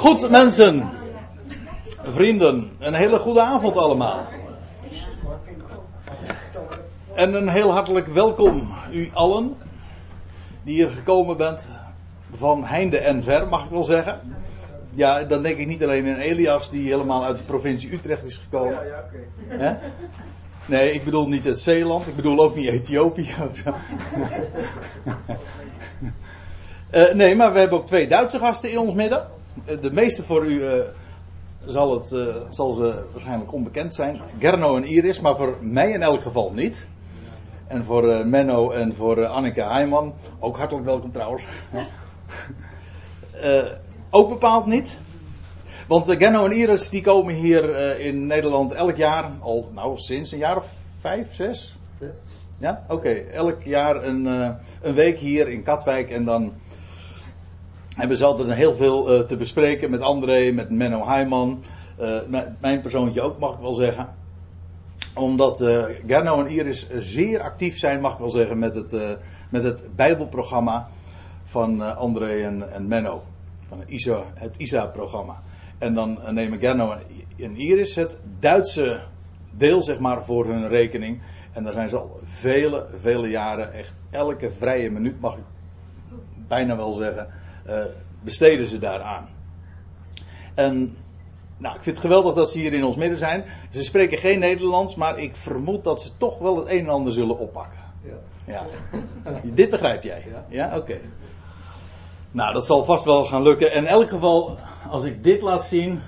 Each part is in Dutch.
Goed mensen, vrienden, een hele goede avond allemaal. En een heel hartelijk welkom u allen die hier gekomen bent van heinde en ver, mag ik wel zeggen. Ja, dan denk ik niet alleen aan Elias die helemaal uit de provincie Utrecht is gekomen. Ja, ja, oké. Nee, ik bedoel niet het Zeeland, ik bedoel ook niet Ethiopië. Uh, nee, maar we hebben ook twee Duitse gasten in ons midden. Uh, de meeste voor u uh, zal, het, zal ze waarschijnlijk onbekend zijn. Gerno en Iris, maar voor mij in elk geval niet. En voor Menno en voor Anneke Heijman. Ook hartelijk welkom trouwens. ook bepaald niet. Want Gerno en Iris die komen hier in Nederland elk jaar, al nou sinds een jaar of vijf, zes? Zes. Ja, oké. Okay. Elk jaar een, een week hier in Katwijk en dan hebben ze altijd heel veel uh, te bespreken met André, met Menno Heijman. Uh, mijn persoontje ook, mag ik wel zeggen. Omdat uh, Gerno en Iris zeer actief zijn, mag ik wel zeggen, met het, met het Bijbelprogramma van André en, en, Menno. Van het ISA-programma. En dan nemen Gerno en Iris het Duitse deel, zeg maar, voor hun rekening. En daar zijn ze al vele, vele jaren, echt elke vrije minuut, mag ik bijna wel zeggen uh, besteden ze daaraan. En nou, ik vind het geweldig dat ze hier in ons midden zijn. Ze spreken geen Nederlands, maar ik vermoed dat ze toch wel het een en ander zullen oppakken. Ja. ja. Dit begrijp jij? Ja, ja? oké. Nou, dat zal vast wel gaan lukken. En in elk geval, als ik dit laat zien,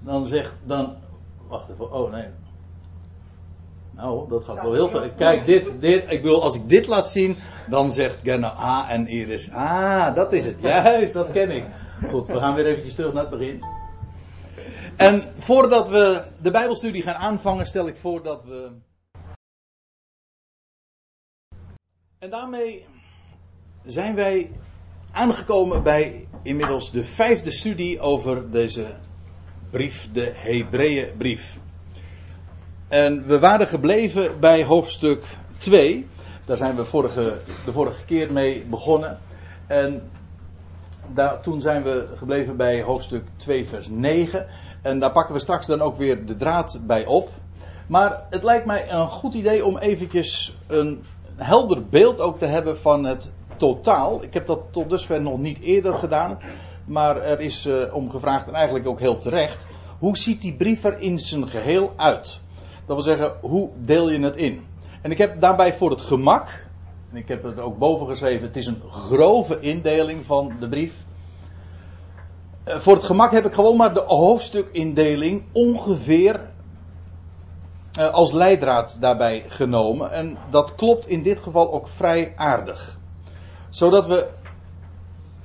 dan zegt dan. Wacht even, oh nee. Nou, dat gaat wel heel veel. Kijk, dit, dit, ik wil, als ik dit laat zien, dan zegt Gerna ah en Iris. Ah, dat is het. Juist, dat ken ik. Goed, we gaan weer eventjes terug naar het begin. En voordat we de Bijbelstudie gaan aanvangen, stel ik voor dat we. En daarmee zijn wij aangekomen bij inmiddels de vijfde studie over deze brief, de Hebreeënbrief. En we waren gebleven bij hoofdstuk 2. Daar zijn we vorige, de vorige keer mee begonnen. En daar, toen zijn we gebleven bij hoofdstuk 2, vers 9. En daar pakken we straks dan ook weer de draad bij op. Maar het lijkt mij een goed idee om eventjes een helder beeld ook te hebben van het totaal. Ik heb dat tot dusver nog niet eerder gedaan. Maar er is uh, om gevraagd en eigenlijk ook heel terecht. Hoe ziet die brief er in zijn geheel uit? Dat wil zeggen, hoe deel je het in? En ik heb daarbij voor het gemak, en ik heb het ook boven geschreven, het is een grove indeling van de brief. Eh, voor het gemak heb ik gewoon maar de hoofdstukindeling ongeveer eh, als leidraad daarbij genomen. En dat klopt in dit geval ook vrij aardig. Zodat we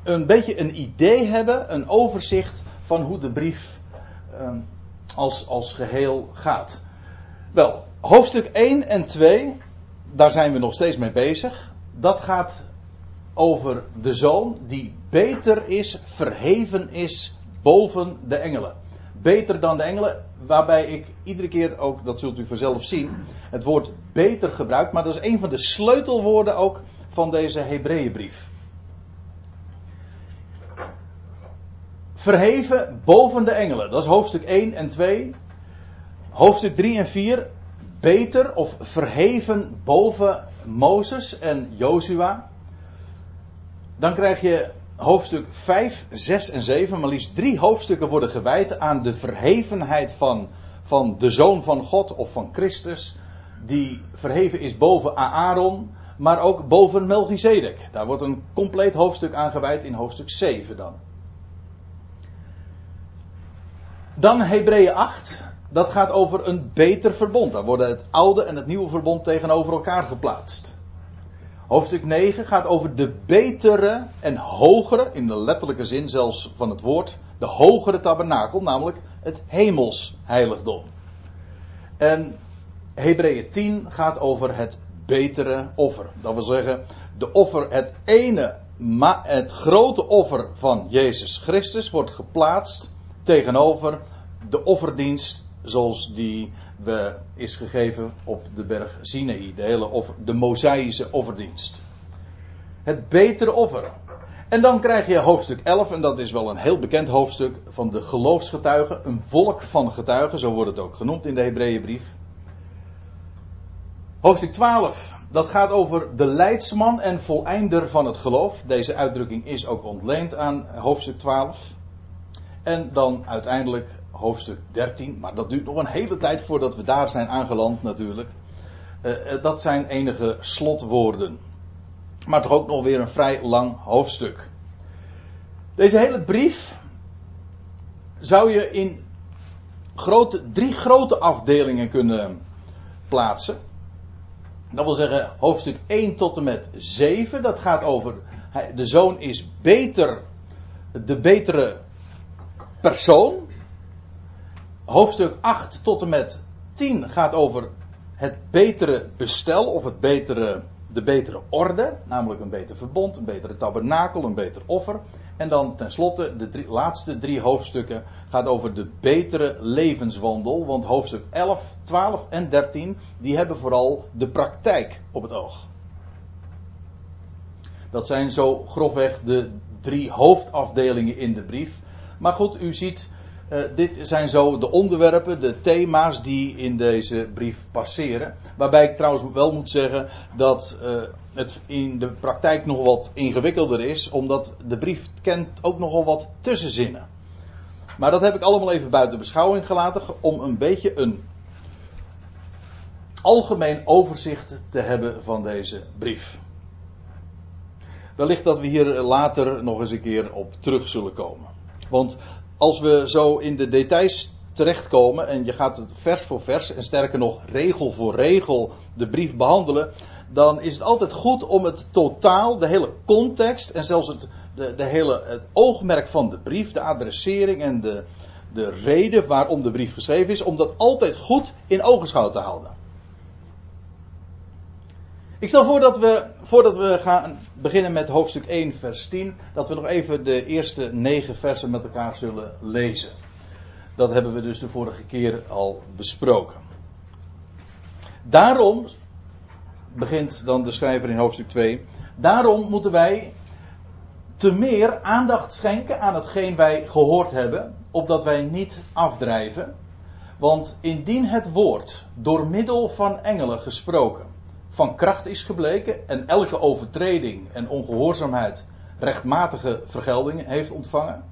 een beetje een idee hebben, een overzicht van hoe de brief ehm, als, als geheel gaat. Wel, hoofdstuk 1 en 2, daar zijn we nog steeds mee bezig. Dat gaat over de zoon die beter is, verheven is boven de engelen. Beter dan de engelen, waarbij ik iedere keer ook, dat zult u vanzelf zien, het woord beter gebruik, maar dat is een van de sleutelwoorden ook van deze Hebreeënbrief. Verheven boven de engelen, dat is hoofdstuk 1 en 2 hoofdstuk 3 en 4 beter of verheven boven Mozes en Jozua. Dan krijg je hoofdstuk 5, 6 en 7, maar liefst drie hoofdstukken worden gewijd aan de verhevenheid van, van de Zoon van God of van Christus, die verheven is boven Aaron, maar ook boven Melchizedek. Daar wordt een compleet hoofdstuk aan gewijd in hoofdstuk 7 dan. Dan Hebreeën 8, dat gaat over een beter verbond. Daar worden het oude en het nieuwe verbond tegenover elkaar geplaatst. Hoofdstuk 9 gaat over de betere en hogere, in de letterlijke zin zelfs van het woord, de hogere tabernakel, namelijk het hemelsheiligdom. En Hebreeën 10 gaat over het betere offer. Dat wil zeggen, de offer, het ene, het grote offer van Jezus Christus wordt geplaatst tegenover de offerdienst zoals die we is gegeven op de berg Sinaï, de hele offer, de Mosaïsche offerdienst. Het betere offer. En dan krijg je hoofdstuk 11, en dat is wel een heel bekend hoofdstuk van de geloofsgetuigen. Een volk van getuigen, zo wordt het ook genoemd in de Hebreeënbrief. Hoofdstuk 12, dat gaat over de leidsman en voleinder van het geloof. Deze uitdrukking is ook ontleend aan hoofdstuk 12. En dan uiteindelijk hoofdstuk 13, maar dat duurt nog een hele tijd voordat we daar zijn aangeland natuurlijk. Uh, dat zijn enige slotwoorden. Maar toch ook nog weer een vrij lang hoofdstuk. Deze hele brief zou je in grote, drie grote afdelingen kunnen plaatsen. Dat wil zeggen hoofdstuk 1 tot en met 7. Dat gaat over de zoon is beter, de betere persoon. Hoofdstuk 8 tot en met 10 gaat over het betere bestel of het betere, de betere orde. Namelijk een beter verbond, een betere tabernakel, een beter offer. En dan tenslotte de laatste drie hoofdstukken gaat over de betere levenswandel. Want hoofdstuk 11, 12 en 13 die hebben vooral de praktijk op het oog. Dat zijn zo grofweg de drie hoofdafdelingen in de brief. Maar goed, u ziet, uh, dit zijn zo de onderwerpen, de thema's die in deze brief passeren. Waarbij ik trouwens wel moet zeggen dat uh, het in de praktijk nog wat ingewikkelder is, omdat de brief kent ook nogal wat tussenzinnen. Maar dat heb ik allemaal even buiten beschouwing gelaten om een beetje een algemeen overzicht te hebben van deze brief. Wellicht dat we hier later nog eens een keer op terug zullen komen. Want als we zo in de details terechtkomen en je gaat het vers voor vers en sterker nog regel voor regel de brief behandelen, dan is het altijd goed om het totaal, de hele context en zelfs het, de, de hele, het oogmerk van de brief, de adressering en de, de reden waarom de brief geschreven is, om dat altijd goed in ogenschouw te houden. Ik stel voor dat we, voordat we gaan beginnen met hoofdstuk 1, vers 10, dat we nog even de eerste negen versen met elkaar zullen lezen. Dat hebben we dus de vorige keer al besproken. Daarom, begint dan de schrijver in hoofdstuk 2, daarom moeten wij te meer aandacht schenken aan hetgeen wij gehoord hebben, opdat wij niet afdrijven. Want indien het woord door middel van engelen gesproken van kracht is gebleken en elke overtreding en ongehoorzaamheid rechtmatige vergelding heeft ontvangen.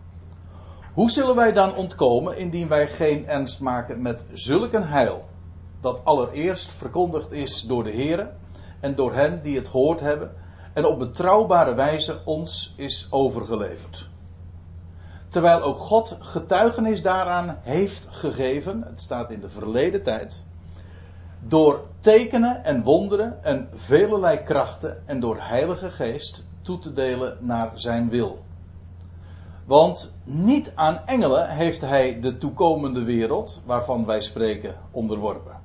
Hoe zullen wij dan ontkomen indien wij geen ernst maken met zulk een heil, dat allereerst verkondigd is door de Heer en door hen die het gehoord hebben en op betrouwbare wijze ons is overgeleverd. Terwijl ook God getuigenis daaraan heeft gegeven, het staat in de verleden tijd, door tekenen en wonderen en velelei krachten en door Heilige Geest toe te delen naar zijn wil. Want niet aan engelen heeft hij de toekomende wereld, waarvan wij spreken, onderworpen.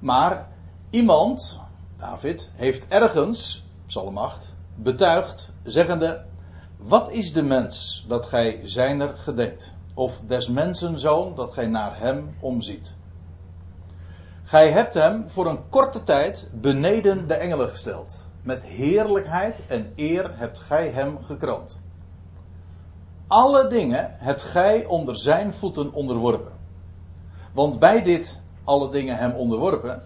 Maar iemand, David, heeft ergens, Psalm 8, betuigd, zeggende: Wat is de mens dat gij zijner gedenkt? Of des mensen zoon dat gij naar hem omziet? Gij hebt hem voor een korte tijd beneden de engelen gesteld. Met heerlijkheid en eer hebt gij hem gekroond. Alle dingen hebt gij onder zijn voeten onderworpen. Want bij dit alle dingen hem onderworpen,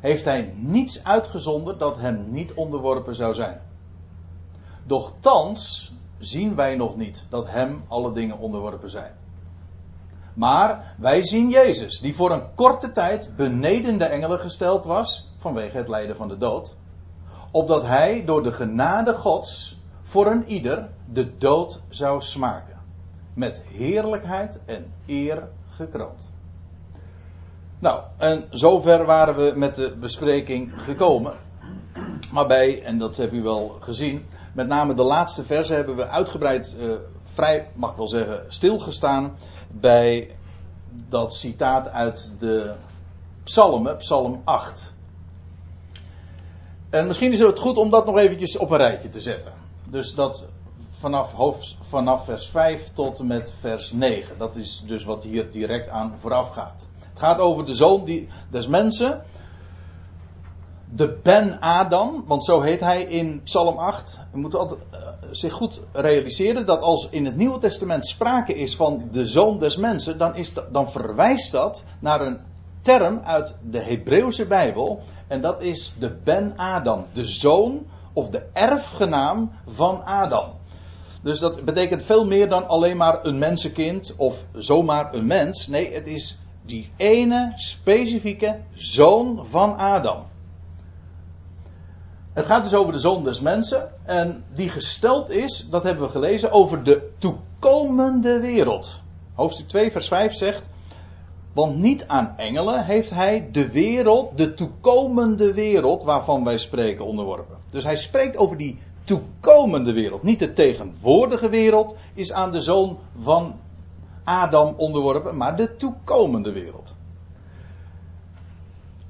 heeft hij niets uitgezonderd dat hem niet onderworpen zou zijn. Doch thans zien wij nog niet dat hem alle dingen onderworpen zijn. Maar wij zien Jezus, die voor een korte tijd beneden de engelen gesteld was, vanwege het lijden van de dood, opdat hij door de genade Gods voor een ieder de dood zou smaken, met heerlijkheid en eer gekroond. Nou, en zover waren we met de bespreking gekomen. Maar bij, en dat hebben u wel gezien, met name de laatste versen hebben we uitgebreid, uh, vrij, mag ik wel zeggen, stilgestaan bij dat citaat uit de Psalmen, Psalm 8. En misschien is het goed om dat nog eventjes op een rijtje te zetten. Dus dat vanaf, hoofd, vanaf vers 5 tot en met vers 9. Dat is dus wat hier direct aan vooraf gaat. Het gaat over de zoon die, des mensen. De Ben-Adam, want zo heet hij in Psalm 8. We moeten altijd uh, zich goed realiseren dat als in het Nieuwe Testament sprake is van de zoon des mensen, dan, is dat, dan verwijst dat naar een term uit de Hebreeuwse Bijbel. En dat is de Ben-Adam, de zoon of de erfgenaam van Adam. Dus dat betekent veel meer dan alleen maar een mensenkind of zomaar een mens. Nee, het is die ene specifieke zoon van Adam. Het gaat dus over de zoon des mensen. En die gesteld is, dat hebben we gelezen, over de toekomende wereld. Hoofdstuk 2, vers 5 zegt. Want niet aan engelen heeft hij de wereld, de toekomende wereld waarvan wij spreken, onderworpen. Dus hij spreekt over die toekomende wereld. Niet de tegenwoordige wereld is aan de zoon van Adam onderworpen, maar de toekomende wereld.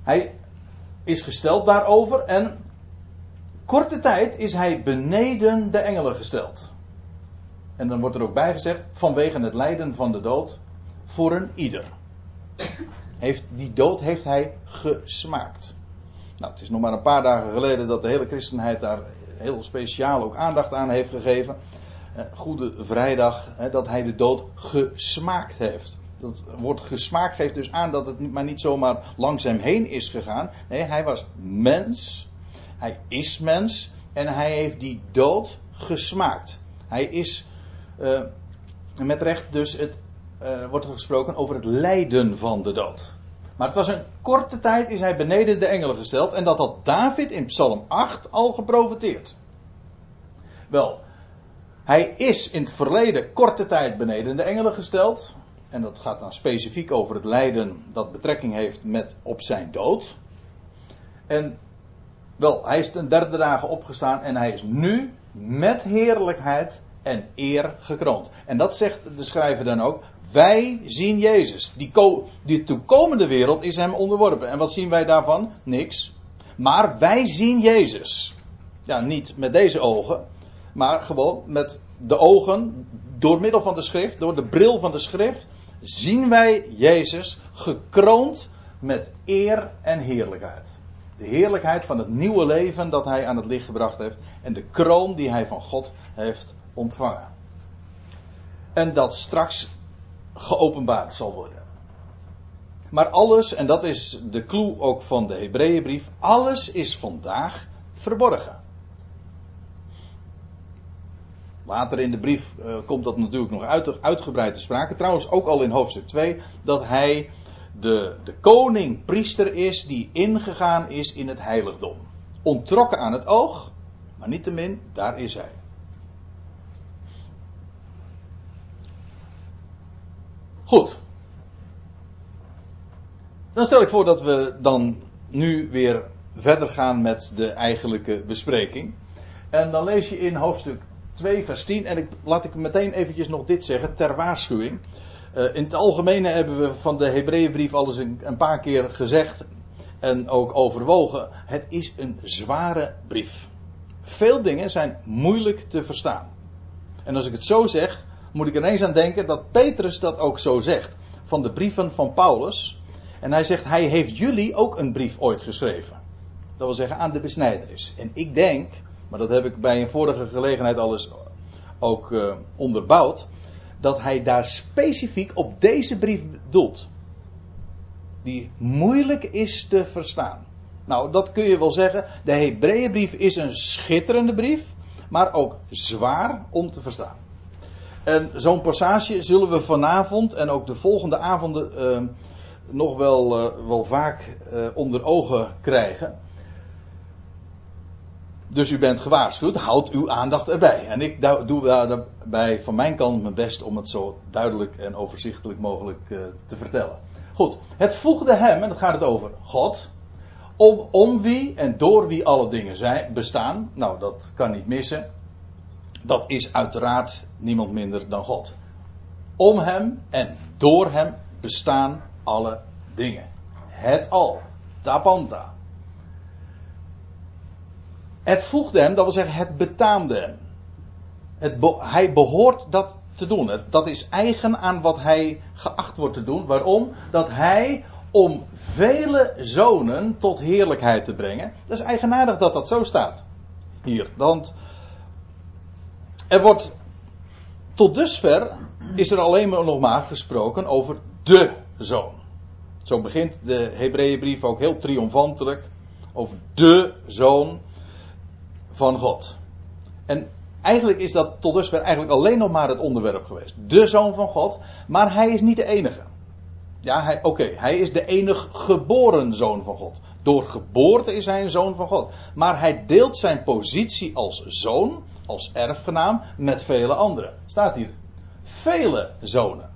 Hij is gesteld daarover en korte tijd is hij beneden de engelen gesteld. En dan wordt er ook bij gezegd, vanwege het lijden van de dood, voor een ieder. Heeft, die dood heeft hij gesmaakt. Nou, het is nog maar een paar dagen geleden dat de hele christenheid daar heel speciaal ook aandacht aan heeft gegeven. Eh, Goede Vrijdag, dat hij de dood gesmaakt heeft. Dat woord gesmaakt geeft dus aan dat het maar niet zomaar langs hem heen is gegaan. Nee, hij was mens. Hij is mens. En hij heeft die dood gesmaakt. Hij is uh, met recht dus het uh, wordt er gesproken over het lijden van de dood. Maar het was een korte tijd is hij beneden de engelen gesteld. En dat had David in Psalm 8 al geprofiteerd. Wel, hij is in het verleden korte tijd beneden de engelen gesteld. En dat gaat dan specifiek over het lijden dat betrekking heeft met op zijn dood. En wel, hij is ten derde dagen opgestaan en hij is nu met heerlijkheid en eer gekroond. En dat zegt de schrijver dan ook. Wij zien Jezus. Die, die toekomende wereld is hem onderworpen. En wat zien wij daarvan? Niks. Maar wij zien Jezus. Ja, niet met deze ogen, maar gewoon met de ogen, door middel van de schrift, door de bril van de schrift, zien wij Jezus gekroond met eer en heerlijkheid. De heerlijkheid van het nieuwe leven dat hij aan het licht gebracht heeft en de kroon die hij van God heeft ontvangen. En dat straks geopenbaard zal worden. Maar alles, en dat is de clue ook van de Hebreeënbrief, alles is vandaag verborgen. Later in de brief uh, komt dat natuurlijk nog uit, uitgebreid te sprake. Trouwens ook al in hoofdstuk 2 dat hij de, de koning priester is die ingegaan is in het heiligdom. Ontrokken aan het oog, maar niettemin, daar is hij. Goed. Dan stel ik voor dat we dan nu weer verder gaan met de eigenlijke bespreking. En dan lees je in hoofdstuk 2, vers 10. En ik, laat ik meteen eventjes nog dit zeggen, ter waarschuwing. Uh, in het algemene hebben we van de Hebreeënbrief al eens een, een, paar keer gezegd en ook overwogen. Het is een zware brief. Veel dingen zijn moeilijk te verstaan. En als ik het zo zeg, moet ik ineens aan denken dat Petrus dat ook zo zegt. Van de brieven van Paulus. En hij zegt, hij heeft jullie ook een brief ooit geschreven. Dat wil zeggen aan de besnijderis. En ik denk, maar dat heb ik bij een vorige gelegenheid al eens ook uh, onderbouwd. Dat hij daar specifiek op deze brief doelt. Die moeilijk is te verstaan. Nou, dat kun je wel zeggen. De Hebreeënbrief is een schitterende brief. Maar ook zwaar om te verstaan. En zo'n passage zullen we vanavond en ook de volgende avonden uh, nog wel, uh, wel vaak uh, onder ogen krijgen. Dus u bent gewaarschuwd, houd uw aandacht erbij. En ik doe daarbij van mijn kant mijn best om het zo duidelijk en overzichtelijk mogelijk te vertellen. Goed, het voegde hem, en dan gaat het over God, om, om wie en door wie alle dingen zijn, bestaan. Nou, dat kan niet missen dat is uiteraard niemand minder dan God. Om hem en door hem bestaan alle dingen. Het al. Tapanta. Het voegde hem, dat wil zeggen, het betaamde hem. Het hij behoort dat te doen. Dat is eigen aan wat hij geacht wordt te doen. Waarom? Dat hij om vele zonen tot heerlijkheid te brengen. Dat is eigenaardig dat dat zo staat. Hier, want er wordt tot dusver is er alleen maar nog maar gesproken over de zoon. Zo begint de Hebreeënbrief ook heel triomfantelijk over de zoon van God. En eigenlijk is dat tot dusver eigenlijk alleen nog maar het onderwerp geweest. De zoon van God, maar hij is niet de enige. Ja, oké, hij is de enig geboren zoon van God. Door geboorte is hij een zoon van God. Maar hij deelt zijn positie als zoon, als erfgenaam, met vele anderen. Staat hier. Vele zonen.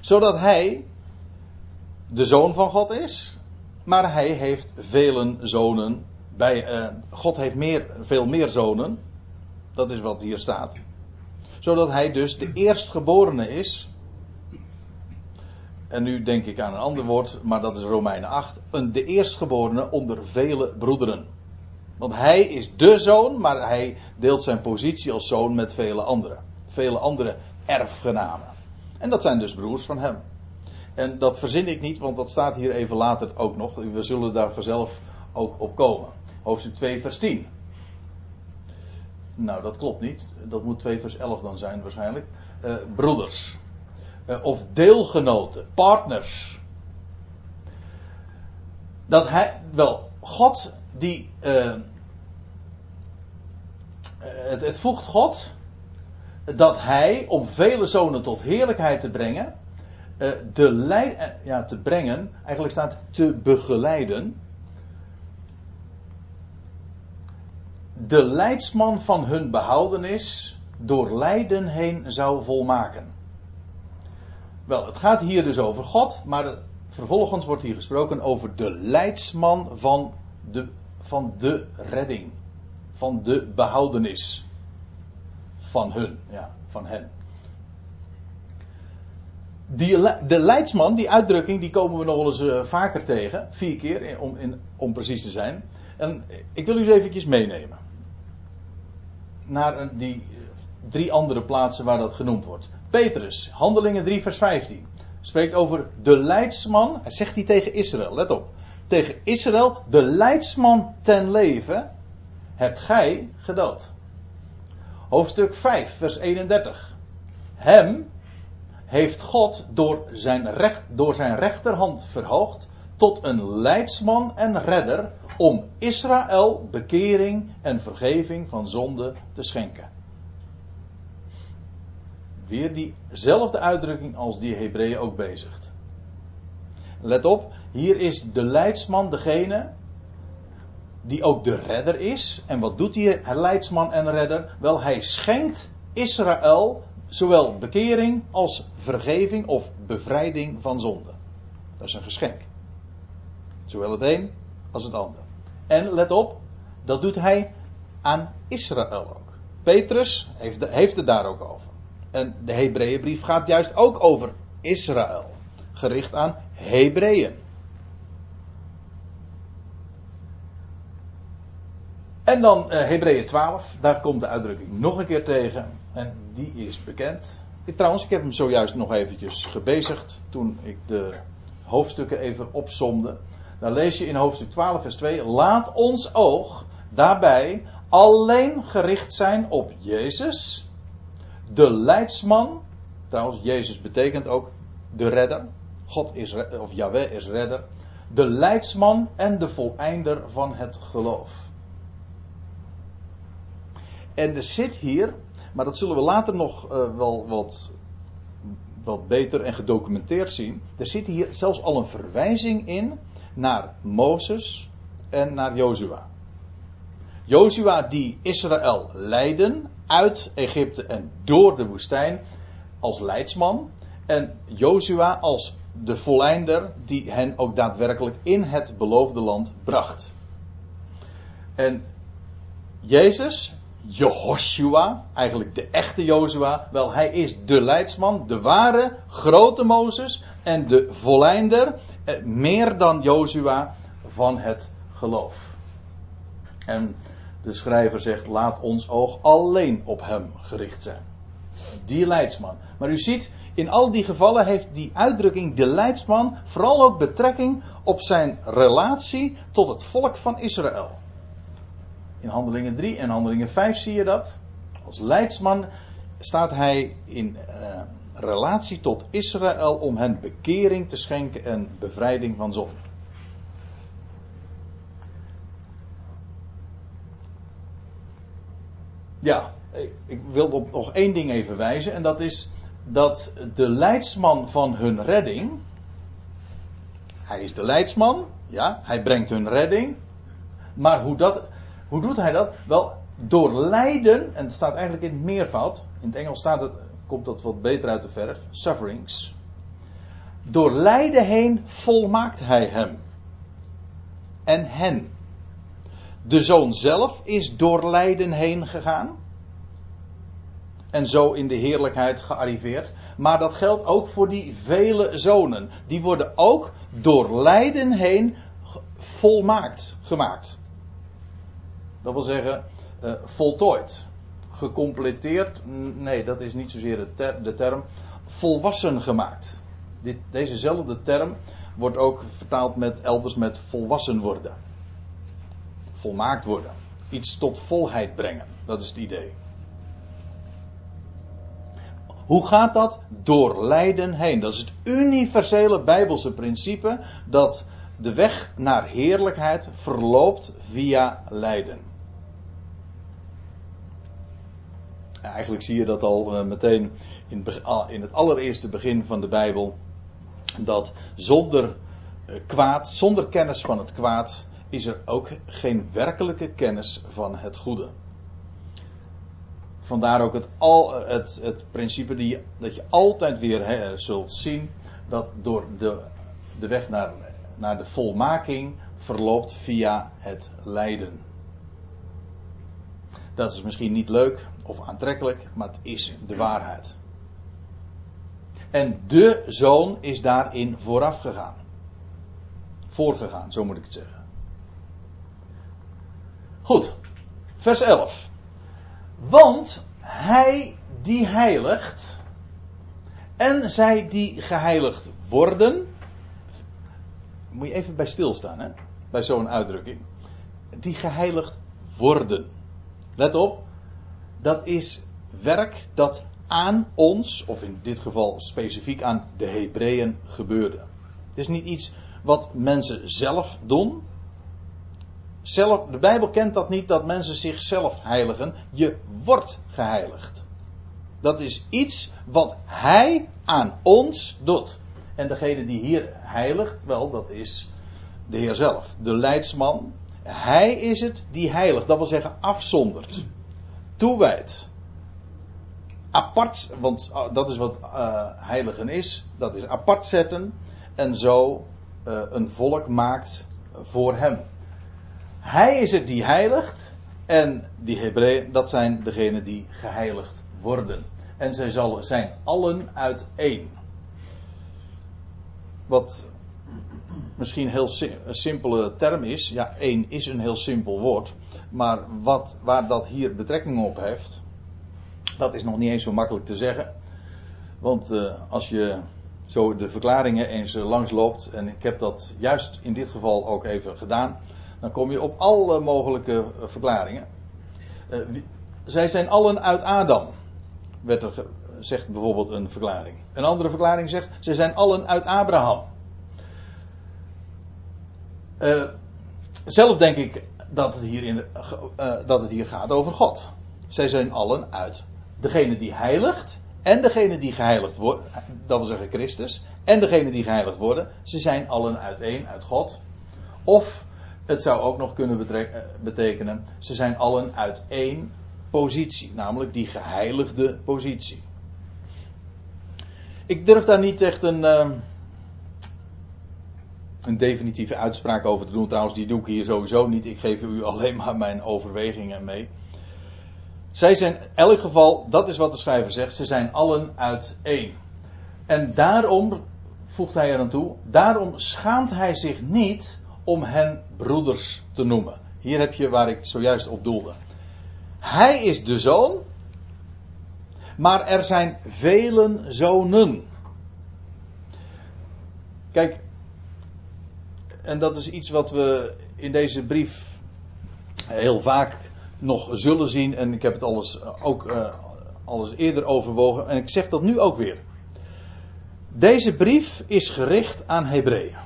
Zodat hij de zoon van God is, maar hij heeft vele zonen. Bij, uh, God heeft meer, veel meer zonen. Dat is wat hier staat. Zodat hij dus de eerstgeborene is. En nu denk ik aan een ander woord, maar dat is Romeinen 8. Een, de eerstgeborene onder vele broederen. Want hij is de zoon, maar hij deelt zijn positie als zoon met vele anderen. Vele andere erfgenamen. En dat zijn dus broers van hem. En dat verzin ik niet, want dat staat hier even later ook nog. We zullen daar vanzelf ook op komen. Hoofdstuk 2, vers 10. Nou, dat klopt niet. Dat moet 2 vers 11 dan zijn waarschijnlijk. Uh, broeders. Uh, of deelgenoten, partners. Dat hij, wel, God die. Uh, het, het voegt God dat hij, om vele zonen tot heerlijkheid te brengen, de leid, ja, te brengen, eigenlijk staat te begeleiden. De leidsman van hun behoudenis door lijden heen zou volmaken. Wel, het gaat hier dus over God, maar vervolgens wordt hier gesproken over de leidsman van de, van de redding. Van de behoudenis. Van hun, ja, van hen. Die, de leidsman, die uitdrukking, die komen we nog wel eens uh, vaker tegen. Vier keer, om, in, om precies te zijn. En ik wil u eens eventjes meenemen naar die drie andere plaatsen waar dat genoemd wordt. Petrus, Handelingen 3, vers 15. Spreekt over de leidsman. Hij zegt die tegen Israël, let op. Tegen Israël, de leidsman ten leven, hebt gij gedood. Hoofdstuk 5, vers 31. Hem heeft God door zijn, recht, door zijn rechterhand verhoogd tot een leidsman en redder om Israël bekering en vergeving van zonde te schenken. Weer diezelfde uitdrukking als die Hebreeën ook bezigt. Let op, hier is de leidsman degene die ook de redder is. En wat doet die leidsman en redder? Wel, hij schenkt Israël zowel bekering als vergeving of bevrijding van zonde. Dat is een geschenk. Zowel het een als het ander. En let op, dat doet hij aan Israël ook. Petrus heeft, heeft het daar ook over. En de Hebreeënbrief gaat juist ook over Israël. Gericht aan Hebreeën. En dan uh, Hebreeën 12, daar komt de uitdrukking nog een keer tegen. En die is bekend. Ik, trouwens, ik heb hem zojuist nog eventjes gebezigd toen ik de hoofdstukken even opsomde. Dan lees je in hoofdstuk 12, vers 2: Laat ons oog daarbij alleen gericht zijn op Jezus, de leidsman. Trouwens, Jezus betekent ook de redder. God is, of Yahweh is redder. De leidsman en de voleinder van het geloof. En er zit hier, maar dat zullen we later nog uh, wel wat, wat beter en gedocumenteerd zien. Er zit hier zelfs al een verwijzing in naar Mozes en naar Jozua. Jozua die Israël leidden uit Egypte en door de woestijn als leidsman. En Jozua als de volleinder die hen ook daadwerkelijk in het beloofde land bracht. En Jezus, Jehoshua, eigenlijk de echte Jozua, wel hij is de leidsman, de ware grote Mozes en de volleinder eh, meer dan Jozua van het geloof. En de schrijver zegt: laat ons oog alleen op hem gericht zijn. Die leidsman. Maar u ziet, in al die gevallen heeft die uitdrukking de leidsman vooral ook betrekking op zijn relatie tot het volk van Israël. In Handelingen 3 en Handelingen 5 zie je dat. Als leidsman staat hij in uh, relatie tot Israël om hen bekering te schenken en bevrijding van zonde. Ja, ik wil op nog één ding even wijzen. En dat is dat de leidsman van hun redding. Hij is de leidsman, ja, hij brengt hun redding. Maar hoe, dat, hoe doet hij dat? Wel, door lijden, en het staat eigenlijk in het meervoud. In het Engels staat het, komt dat wat beter uit de verf. Sufferings. Door lijden heen volmaakt hij hem. En hen. De zoon zelf is door lijden heen gegaan. En zo in de heerlijkheid gearriveerd. Maar dat geldt ook voor die vele zonen. Die worden ook door lijden heen volmaakt gemaakt. Dat wil zeggen, uh, voltooid. Gecompleteerd, nee, dat is niet zozeer de, de term. Volwassen gemaakt. Dit, dezezelfde term wordt ook vertaald met elders met volwassen worden volmaakt worden. Iets tot volheid brengen. Dat is het idee. Hoe gaat dat? Door lijden heen. Dat is het universele Bijbelse principe dat de weg naar heerlijkheid verloopt via lijden. Eigenlijk zie je dat al uh, meteen in, in, het allereerste begin van de Bijbel. Dat zonder uh, kwaad, zonder kennis van het kwaad, is er ook geen werkelijke kennis van het goede. Vandaar ook het, al, het, het principe dat je altijd weer zult zien dat door de, de weg naar, naar de volmaking verloopt via het lijden. Dat is misschien niet leuk of aantrekkelijk, maar het is de waarheid. En de zoon is daarin vooraf gegaan. Voorgegaan, zo moet ik het zeggen. Goed, vers 11. Want hij die heiligt en zij die geheiligd worden. Moet je even bij stilstaan, hè? Bij zo'n uitdrukking. Die geheiligd worden. Let op, dat is werk dat aan ons, of in dit geval specifiek aan de Hebreeën, gebeurde. Het is niet iets wat mensen zelf doen, zelf, de Bijbel kent dat niet dat mensen zichzelf heiligen. Je wordt geheiligd. Dat is iets wat Hij aan ons doet. En degene die hier heiligt, wel, dat is de Heer zelf. De leidsman. Hij is het die heiligt. Dat wil zeggen afzondert. Toewijdt. Apart, want oh, dat is wat uh, heiligen is. Dat is apart zetten. En zo uh, een volk maakt voor hem. Hij is het die heiligt. En die Hebreeën, dat zijn degenen die geheiligd worden. En zij zal, zijn allen uit één. Wat misschien heel een simpele term is. Ja, één is een heel simpel woord. Maar wat, waar dat hier betrekking op heeft. Dat is nog niet eens zo makkelijk te zeggen. Want uh, als je zo de verklaringen eens uh, langs loopt. En ik heb dat juist in dit geval ook even gedaan dan kom je op alle mogelijke eh, verklaringen. Zij zijn allen uit Adam, werd er zegt bijvoorbeeld een verklaring. Een andere verklaring zegt, ze zijn allen uit Abraham. Zelf denk ik dat het, hier in, dat het hier gaat over God. Zij zijn allen uit degene die heiligt en degene die geheiligd wordt, dat wil zeggen Christus, en degene die geheiligd worden, ze zijn allen uiteen, uit God. Of het zou ook nog kunnen eh, betekenen, ze zijn allen uit één positie, namelijk die geheiligde positie. Ik durf daar niet echt een, uh, een definitieve uitspraak over te doen. Trouwens, die doe ik hier sowieso niet. Ik geef u alleen maar mijn overwegingen mee. Zij zijn, in elk geval, dat is wat de schrijver zegt, ze zijn allen uit één. En daarom, voegt hij er aan toe, daarom schaamt hij zich niet om hen broeders te noemen. Hier heb je waar ik zojuist op doelde. Hij is de zoon, Maar er zijn velen zonen. Kijk, en dat is iets wat we in deze brief heel vaak nog zullen zien. En ik heb het alles ook uh, alles eerder overwogen. En ik zeg dat nu ook weer. Deze brief is gericht aan Hebreeën.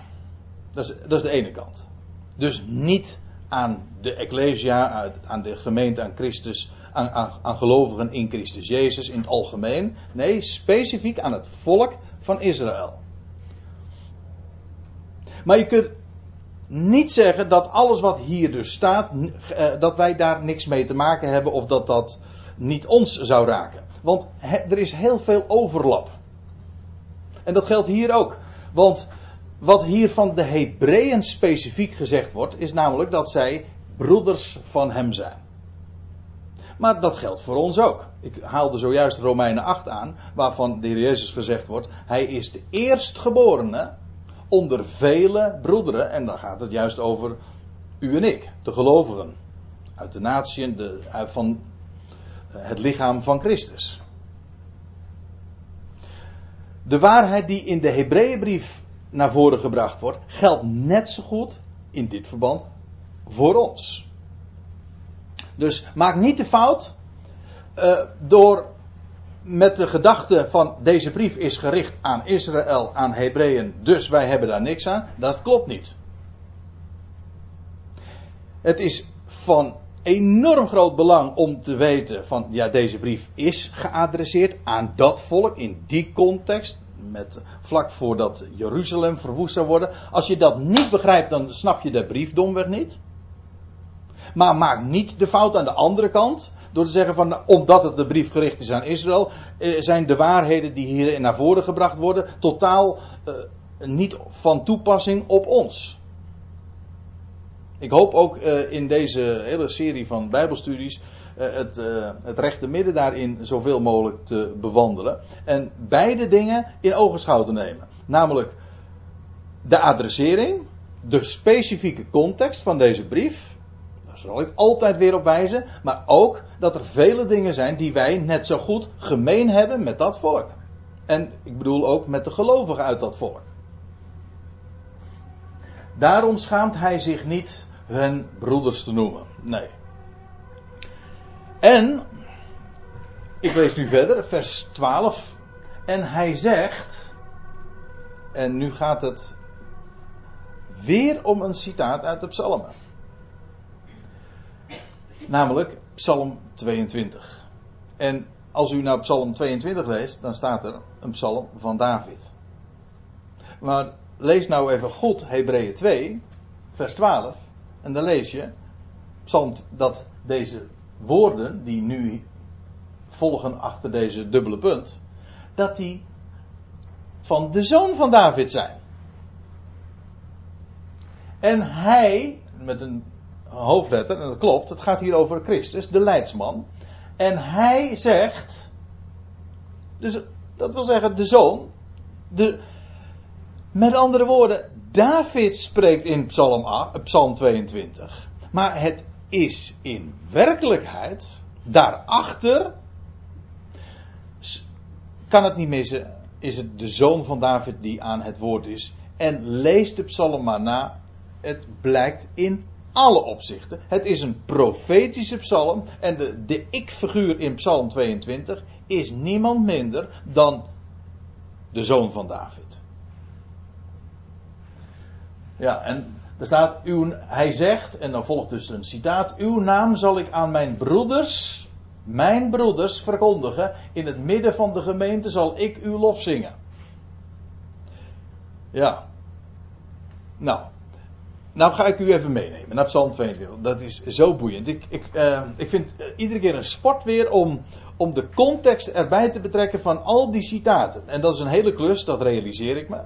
Dat is, dat is de ene kant. Dus niet aan de Ecclesia, aan de gemeente, aan Christus, aan, aan, gelovigen in Christus Jezus in het algemeen. Nee, specifiek aan het volk van Israël. Maar je kunt niet zeggen dat alles wat hier dus staat, eh, dat wij daar niks mee te maken hebben of dat dat niet ons zou raken. Want er is heel veel overlap. En dat geldt hier ook. Want wat hier van de Hebreeën specifiek gezegd wordt, is namelijk dat zij broeders van hem zijn. Maar dat geldt voor ons ook. Ik haalde zojuist Romeinen 8 aan, waarvan de Heer Jezus gezegd wordt: Hij is de eerstgeborene onder vele broederen. En dan gaat het juist over u en ik, de gelovigen. Uit de natieën, van het lichaam van Christus. De waarheid die in de Hebreeënbrief naar voren gebracht wordt, geldt net zo goed in dit verband voor ons. Dus maak niet de fout uh, door met de gedachte van deze brief is gericht aan Israël, aan Hebreeën, dus wij hebben daar niks aan. Dat klopt niet. Het is van enorm groot belang om te weten van ja, deze brief is geadresseerd aan dat volk in die context. Met, vlak voordat Jeruzalem verwoest zou worden. Als je dat niet begrijpt, dan snap je de brief domweg niet. Maar maak niet de fout aan de andere kant. Door te zeggen van, omdat het de brief gericht is aan Israël, eh, zijn de waarheden die hierin naar voren gebracht worden totaal uh, niet van toepassing op ons. Ik hoop ook uh, in deze hele serie van Bijbelstudies het, het rechte midden daarin zoveel mogelijk te bewandelen. En beide dingen in ogenschouw te nemen. Namelijk de adressering, de specifieke context van deze brief. Zal ik altijd weer op wijzen. Maar ook dat er vele dingen zijn die wij net zo goed gemeen hebben met dat volk. En ik bedoel ook met de gelovigen uit dat volk. Daarom schaamt hij zich niet hun broeders te noemen. Nee. En, ik lees nu verder, vers 12. En hij zegt, en nu gaat het weer om een citaat uit de psalmen. Namelijk Psalm 22. En als u naar Psalm 22 leest, dan staat er een psalm van David. Maar lees nou even goed Hebreeën 2, vers 12. En dan lees je psalm, dat deze woorden die nu volgen achter deze dubbele punt, dat die van de zoon van David zijn. En hij, met een hoofdletter, en dat klopt, het gaat hier over Christus, de leidsman. En hij zegt, dus dat wil zeggen de zoon, de, met andere woorden, David spreekt in Psalm, 8, Psalm 22. Maar het is in werkelijkheid, daarachter, kan het niet missen, is het de zoon van David die aan het woord is. En lees de psalm maar na. Het blijkt in alle opzichten. Het is een profetische psalm. En de, de ik-figuur in psalm 22 is niemand minder dan de zoon van David. Ja, en er staat, uw, hij zegt, en dan volgt dus een citaat, uw naam zal ik aan mijn broeders, mijn broeders verkondigen, in het midden van de gemeente zal ik uw lof zingen. Ja. Nou, nou ga ik u even meenemen naar Psalm 22. Dat is zo boeiend. Ik, ik, uh, ik vind uh, iedere keer een sport weer om, om de context erbij te betrekken van al die citaten. En dat is een hele klus, dat realiseer ik me.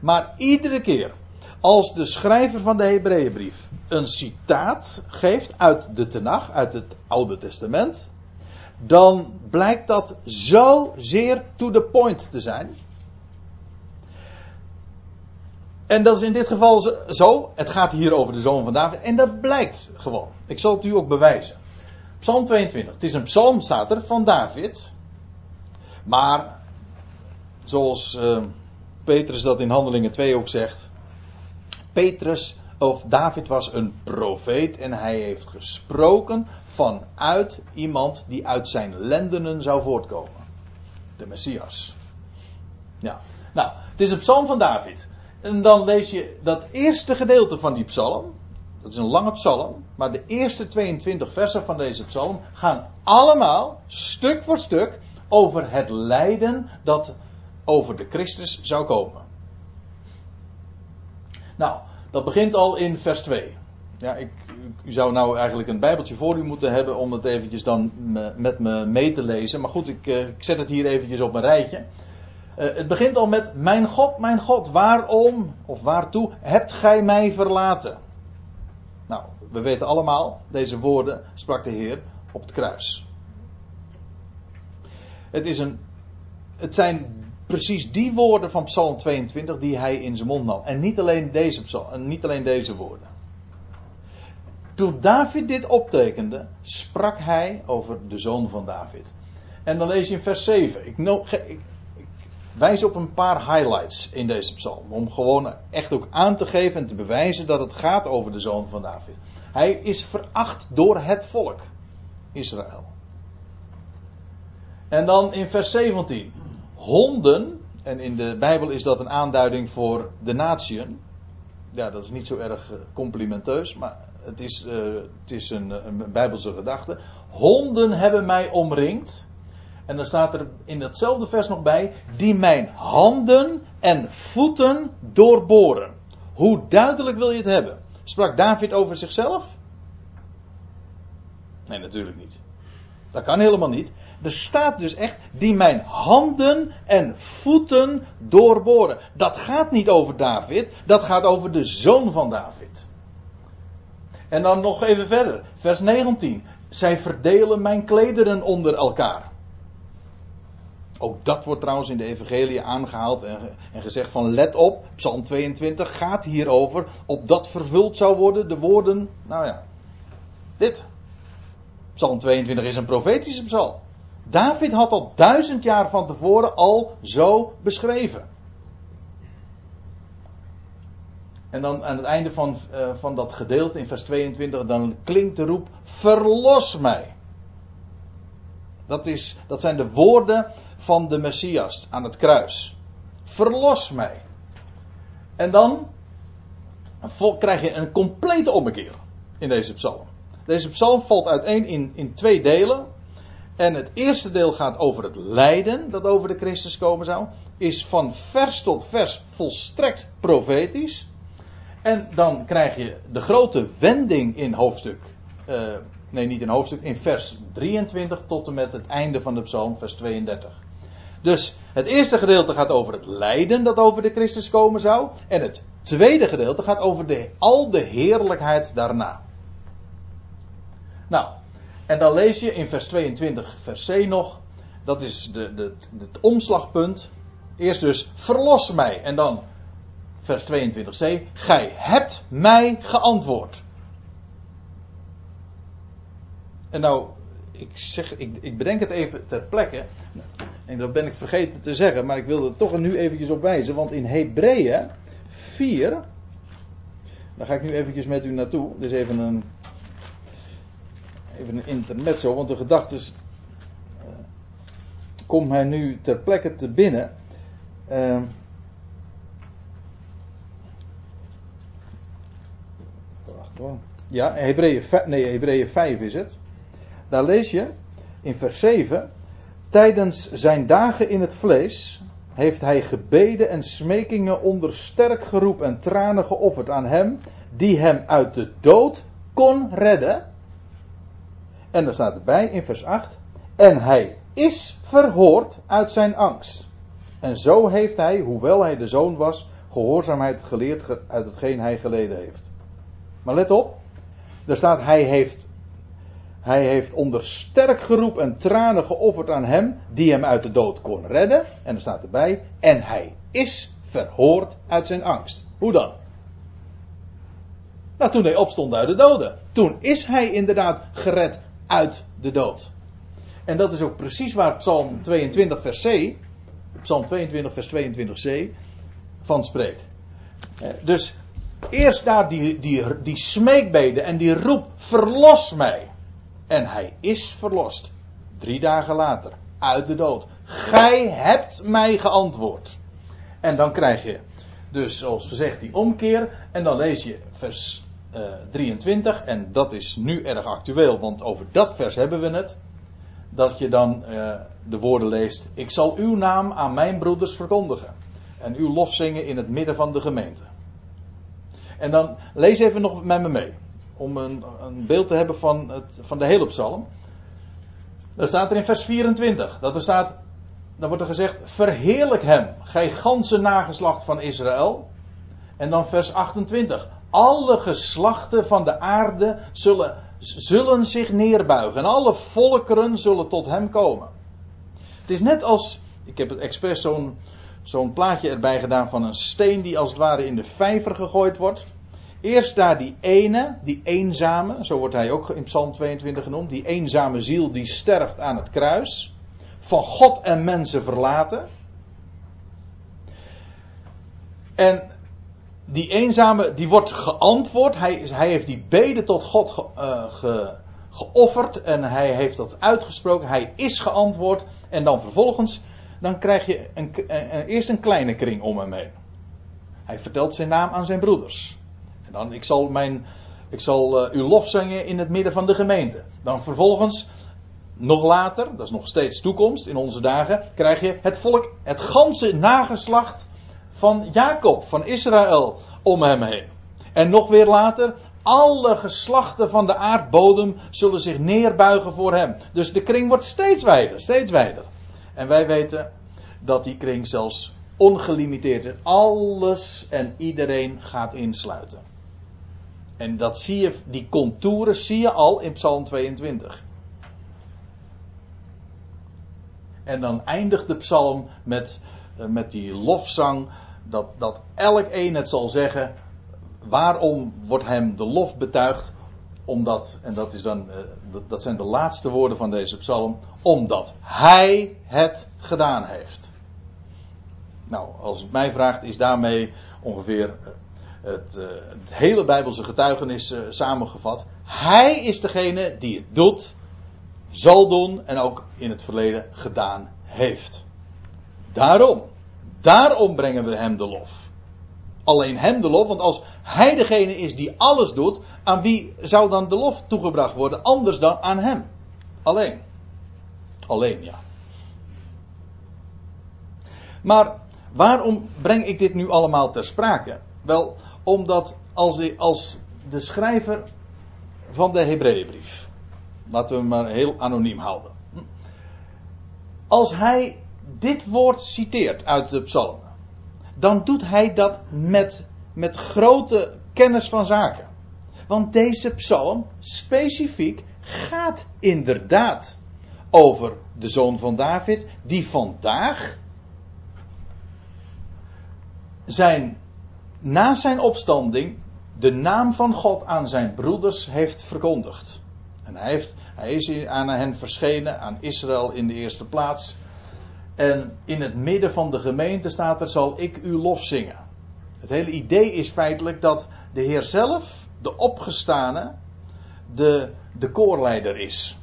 Maar iedere keer als de schrijver van de Hebreeënbrief een citaat geeft uit de Tenach, uit het Oude Testament, dan blijkt dat zo zeer to the point te zijn. En dat is in dit geval zo. Het gaat hier over de zoon van David. En dat blijkt gewoon. Ik zal het u ook bewijzen. Psalm 22. Het is een psalm, staat er, van David. Maar, zoals uh, Petrus dat in Handelingen 2 ook zegt. Petrus, of David was een profeet en hij heeft gesproken vanuit iemand die uit zijn lendenen zou voortkomen. De Messias. Ja. Nou, het is een psalm van David. En dan lees je dat eerste gedeelte van die psalm. Dat is een lange psalm. Maar de eerste 22 versen van deze psalm gaan allemaal, stuk voor stuk, over het lijden dat over de Christus zou komen. Nou, dat begint al in vers 2. Ja, ik, u zou nou eigenlijk een bijbeltje voor u moeten hebben om het eventjes dan met me mee te lezen. Maar goed, ik, eh, ik zet het hier eventjes op een rijtje. Uh, het begint al met: Mijn God, mijn God, waarom of waartoe hebt gij mij verlaten? Nou, we weten allemaal, deze woorden sprak de Heer op het kruis. Het, is een, het zijn precies die woorden van Psalm 22 die hij in zijn mond nam. En niet alleen deze, psalm, niet alleen deze woorden. Toen David dit optekende, sprak hij over de zoon van David. En dan lees je in vers 7. Ik, ik, wijs op een paar highlights in deze psalm. Om gewoon echt ook aan te geven en te bewijzen dat het gaat over de zoon van David. Hij is veracht door het volk Israël. En dan in vers 17. Honden, en in de Bijbel is dat een aanduiding voor de natieën. Ja, dat is niet zo erg eh, complimenteus, maar het is, uh, het is een, een Bijbelse gedachte. Honden hebben mij omringd. En dan staat er in datzelfde vers nog bij, die mijn handen en voeten doorboren. Hoe duidelijk wil je het hebben? Sprak David over zichzelf? Nee, natuurlijk niet. Dat kan helemaal niet. Er staat dus echt, die mijn handen en voeten doorboren. Dat gaat niet over David, dat gaat over de zoon van David. En dan nog even verder, vers 19. Zij verdelen mijn klederen onder elkaar. Ook dat wordt trouwens in de Evangelie aangehaald en, en gezegd van let op, Psalm 22 gaat hierover, opdat vervuld zou worden de woorden, nou ja, dit. Psalm 22 is een profetische psalm. David had al duizend jaar van tevoren al zo beschreven. En dan aan het einde van, uh, van dat gedeelte in vers 22, dan klinkt de roep: Verlos mij. Dat, is, dat zijn de woorden van de Messias aan het kruis. Verlos mij. En dan krijg je een complete ommekeer in deze psalm. Deze psalm valt uiteen in, in twee delen. En het eerste deel gaat over het lijden dat over de Christus komen zou. Is van vers tot vers volstrekt profetisch. En dan krijg je de grote wending in hoofdstuk. Uh, nee, niet in hoofdstuk. In vers 23 tot en met het einde van de psalm, vers 32. Dus het eerste gedeelte gaat over het lijden dat over de Christus komen zou. En het tweede gedeelte gaat over de, al de heerlijkheid daarna. Nou, en dan lees je in vers 22, vers C nog. Dat is de, de, het omslagpunt. Eerst dus, verlos mij. En dan vers 22c. Gij hebt mij geantwoord. En nou, ik, zeg, ik, ik bedenk het even ter plekke. En dat ben ik vergeten te zeggen, maar ik wilde er toch nu eventjes op wijzen. Want in Hebreeën 4. Daar ga ik nu eventjes met u naartoe. Dus even een. Even een intermezzo, want de gedachte uh, komt mij nu ter plekke te binnen. Uh, wacht hoor. Ja, Hebreeën, nee, Hebreeën 5 is het. Daar lees je in vers 7. Tijdens zijn dagen in het vlees heeft hij gebeden en smekingen onder sterk geroep en tranen geofferd aan hem, die hem uit de dood kon redden. En er staat erbij in vers 8. En hij is verhoord uit zijn angst. En zo heeft hij, hoewel hij de zoon was, gehoorzaamheid geleerd uit hetgeen hij geleden heeft. Maar let op, er staat hij heeft hij heeft onder sterk geroep en tranen geofferd aan hem die hem uit de dood kon redden. En er staat erbij, en hij is verhoord uit zijn angst. Hoe dan? Nou, toen hij opstond uit de doden. Toen is hij inderdaad gered uit de dood. En dat is ook precies waar Psalm 22 vers C, Psalm 22 vers 22c, van spreekt. Eh, dus eerst daar die, die, die smeekbede en die roep, verlos mij. En hij is verlost. Drie dagen later, uit de dood. Gij hebt mij geantwoord. En dan krijg je dus zoals gezegd die omkeer. En dan lees je vers uh, eh, 23. En dat is nu erg actueel, want over dat vers hebben we het. Dat je dan uh, de woorden leest. Ik zal uw naam aan mijn broeders verkondigen. En uw lof zingen in het midden van de gemeente. En dan lees even nog met me mee. Om een, een beeld te hebben van, het, van de hele psalm. Dan staat er in vers 24. Dat er staat dan wordt er gezegd: Verheerlijk hem, gij ganse nageslacht van Israël. En dan vers 28. Alle geslachten van de aarde zullen, zullen zich neerbuigen. En alle volkeren zullen tot hem komen. Het is net als. Ik heb het expres zo'n zo'n plaatje erbij gedaan van een steen die als het ware in de vijver gegooid wordt. Eerst daar die ene, die eenzame, zo wordt hij ook in Psalm 22 genoemd, die eenzame ziel die sterft aan het kruis van God en mensen verlaten. En die eenzame, die wordt geantwoord. Hij, hij heeft die bede tot God ge, uh, geofferd en hij heeft dat uitgesproken. Hij is geantwoord. En dan vervolgens, dan krijg je een, een, eerst een kleine kring om hem heen. Hij vertelt zijn naam aan zijn broeders. Dan, ik zal mijn, ik zal uh, uw lof zingen in het midden van de gemeente. Dan vervolgens nog later, dat is nog steeds toekomst in onze dagen, krijg je het volk, het ganse nageslacht van Jacob, van Israël, om hem heen. En nog weer later, alle geslachten van de aardbodem zullen zich neerbuigen voor hem. Dus de kring wordt steeds wijder, steeds wijder. En wij weten dat die kring zelfs ongelimiteerd is. Alles en iedereen gaat insluiten. En dat zie je, die contouren zie je al in Psalm 22. En dan eindigt de psalm met, eh, met die lofzang. Dat, dat elk een het zal zeggen. Waarom wordt hem de lof betuigd? Omdat, en dat, is dan, eh, dat zijn de laatste woorden van deze psalm. Omdat hij het gedaan heeft. Nou, als het mij vraagt, is daarmee ongeveer eh, het, het hele Bijbelse getuigenis samengevat. Hij is degene die het doet zal doen en ook in het verleden gedaan heeft. Daarom, daarom brengen we hem de lof. Alleen hem de lof, want als hij degene is die alles doet, aan wie zou dan de lof toegebracht worden anders dan aan hem? Alleen. Alleen, ja. Maar waarom breng ik dit nu allemaal ter sprake? Wel, omdat als, als de schrijver van de Hebreeënbrief Laten we hem maar heel anoniem houden. Als hij dit woord citeert uit de psalmen, dan doet hij dat met, met grote kennis van zaken. Want deze psalm specifiek gaat inderdaad over de zoon van David, die vandaag zijn, na zijn opstanding de naam van God aan zijn broeders heeft verkondigd. En hij, heeft, hij is aan hen verschenen, aan Israël in de eerste plaats. En in het midden van de gemeente staat er: zal ik uw lof zingen. Het hele idee is feitelijk dat de Heer zelf, de opgestane, de, de koorleider is.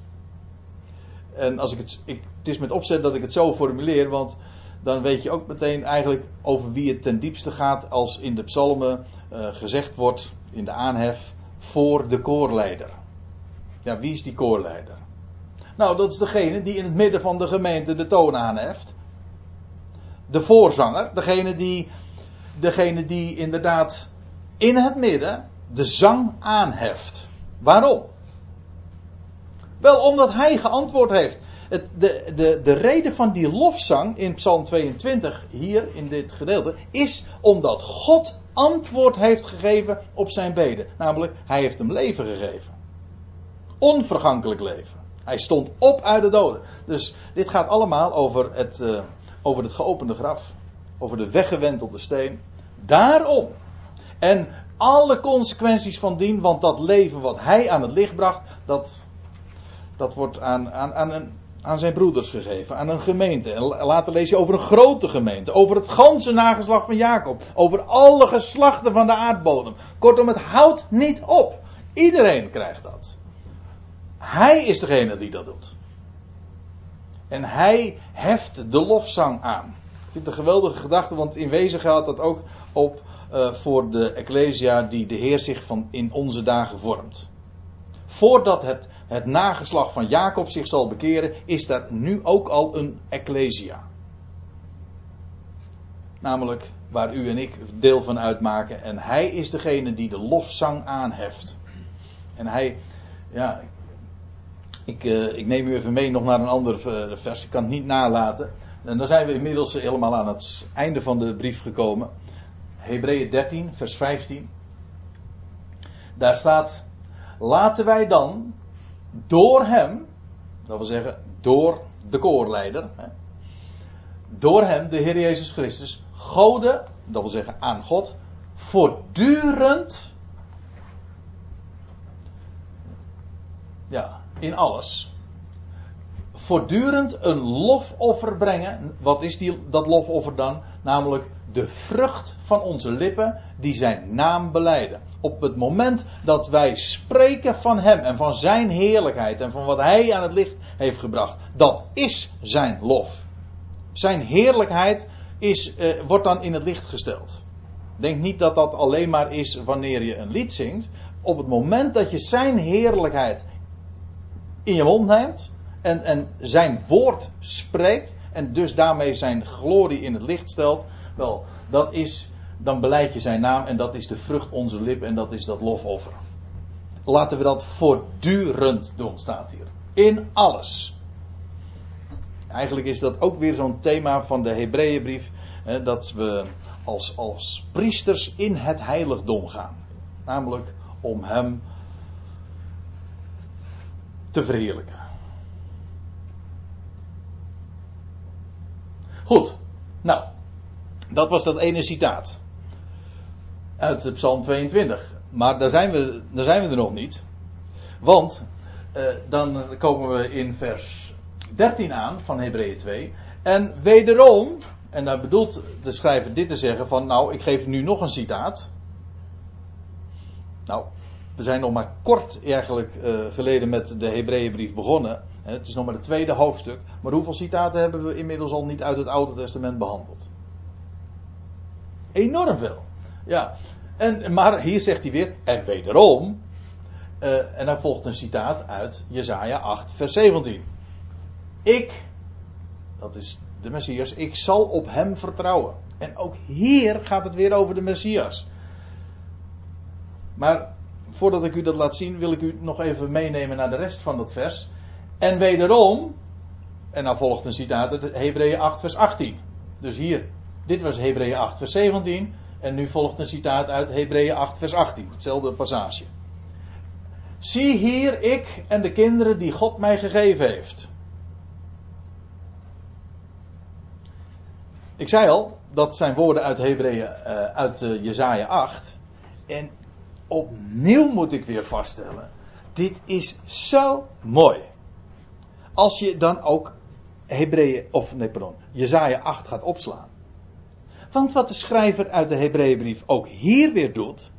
En als ik het, ik, het is met opzet dat ik het zo formuleer, want dan weet je ook meteen eigenlijk over wie het ten diepste gaat als in de psalmen uh, gezegd wordt, in de aanhef, voor de koorleider. Ja, wie is die koorleider? Nou, dat is degene die in het midden van de gemeente de toon aanheft. De voorzanger, degene die, degene die inderdaad in het midden de zang aanheft. Waarom? Wel, omdat hij geantwoord heeft. Het, de, de, de reden van die lofzang in Psalm 22, hier in dit gedeelte, is omdat God antwoord heeft gegeven op zijn beden. Namelijk, hij heeft hem leven gegeven onvergankelijk leven. Hij stond op uit de doden. Dus dit gaat allemaal over het, uh, over het geopende graf. Over de weggewentelde steen. Daarom. En alle consequenties van dien, want dat leven wat hij aan het licht bracht, dat, dat wordt aan, aan, aan een, aan zijn broeders gegeven, aan een gemeente. En later lees je over een grote gemeente, over het ganse nageslag van Jacob, over alle geslachten van de aardbodem. Kortom, het houdt niet op. Iedereen krijgt dat. Hij is degene die dat doet. En hij heft de lofzang aan. Ik vind het een geweldige gedachte, want in wezen geldt dat ook op uh, voor de Ecclesia die de Heer zich van in onze dagen vormt. Voordat het, het nageslag van Jacob zich zal bekeren, is daar nu ook al een Ecclesia. Namelijk waar u en ik deel van uitmaken. En hij is degene die de lofzang aanheft. En hij, ja, ik, uh, ik neem u even mee nog naar een ander uh, vers. Ik kan het niet nalaten. En dan zijn we inmiddels helemaal aan het einde van de brief gekomen. Hebreeën 13, vers 15. Daar staat: Laten wij dan door hem, dat wil zeggen door de koorleider, hè, door hem, de Heer Jezus Christus, goden, dat wil zeggen aan God, voortdurend, ja, in alles, voortdurend een lofoffer brengen. Wat is die, dat lofoffer dan? Namelijk de vrucht van onze lippen die zijn naam beleiden. Op het moment dat wij spreken van Hem en van Zijn heerlijkheid en van wat Hij aan het licht heeft gebracht, dat is Zijn lof. Zijn heerlijkheid is, eh, wordt dan in het licht gesteld. Denk niet dat dat alleen maar is wanneer je een lied zingt. Op het moment dat je Zijn heerlijkheid in je mond neemt en, en Zijn woord spreekt en dus daarmee Zijn glorie in het licht stelt, wel, dat is, dan beleid je zijn naam en dat is de vrucht onze lippen en dat is dat lofoffer. Laten we dat voortdurend doen, staat hier. In alles. Eigenlijk is dat ook weer zo'n thema van de Hebreeënbrief. Dat we als, als priesters in het heiligdom gaan. Namelijk om hem te verheerlijken. Goed. Nou, dat was dat ene citaat. Uit Psalm 22. Maar daar zijn we, daar zijn we er nog niet. Want uh, dan komen we in vers 13 aan van Hebreeën 2. En wederom, en daar bedoelt de schrijver dit te zeggen van nou ik geef nu nog een citaat. Nou, we zijn nog maar kort eigenlijk uh, geleden met de Hebreeënbrief begonnen. Het is nog maar het tweede hoofdstuk. Maar hoeveel citaten hebben we inmiddels al niet uit het Oude Testament behandeld? Enorm veel. Ja. En, maar hier zegt hij weer, en wederom. Uh, en dan volgt een citaat uit Jesaja 8, vers 17. Ik, dat is de Messias, ik zal op hem vertrouwen. En ook hier gaat het weer over de Messias. Maar voordat ik u dat laat zien, wil ik u nog even meenemen naar de rest van dat vers. En wederom, en dan volgt een citaat uit Hebreeën 8, vers 18. Dus hier dit was Hebreeën 8, vers 17. En nu volgt een citaat uit Hebreeën 8, vers 18. Hetzelfde passage. Zie hier ik en de kinderen die God mij gegeven heeft. Ik zei al, dat zijn woorden uit Hebreeën, uh, uit uh, Jezaja 8. En opnieuw moet ik weer vaststellen. Dit is zo mooi. Als je dan ook Hebreeën, of nee pardon, Jezaja 8 gaat opslaan. Want wat de schrijver uit de Hebreeënbrief ook hier weer doet,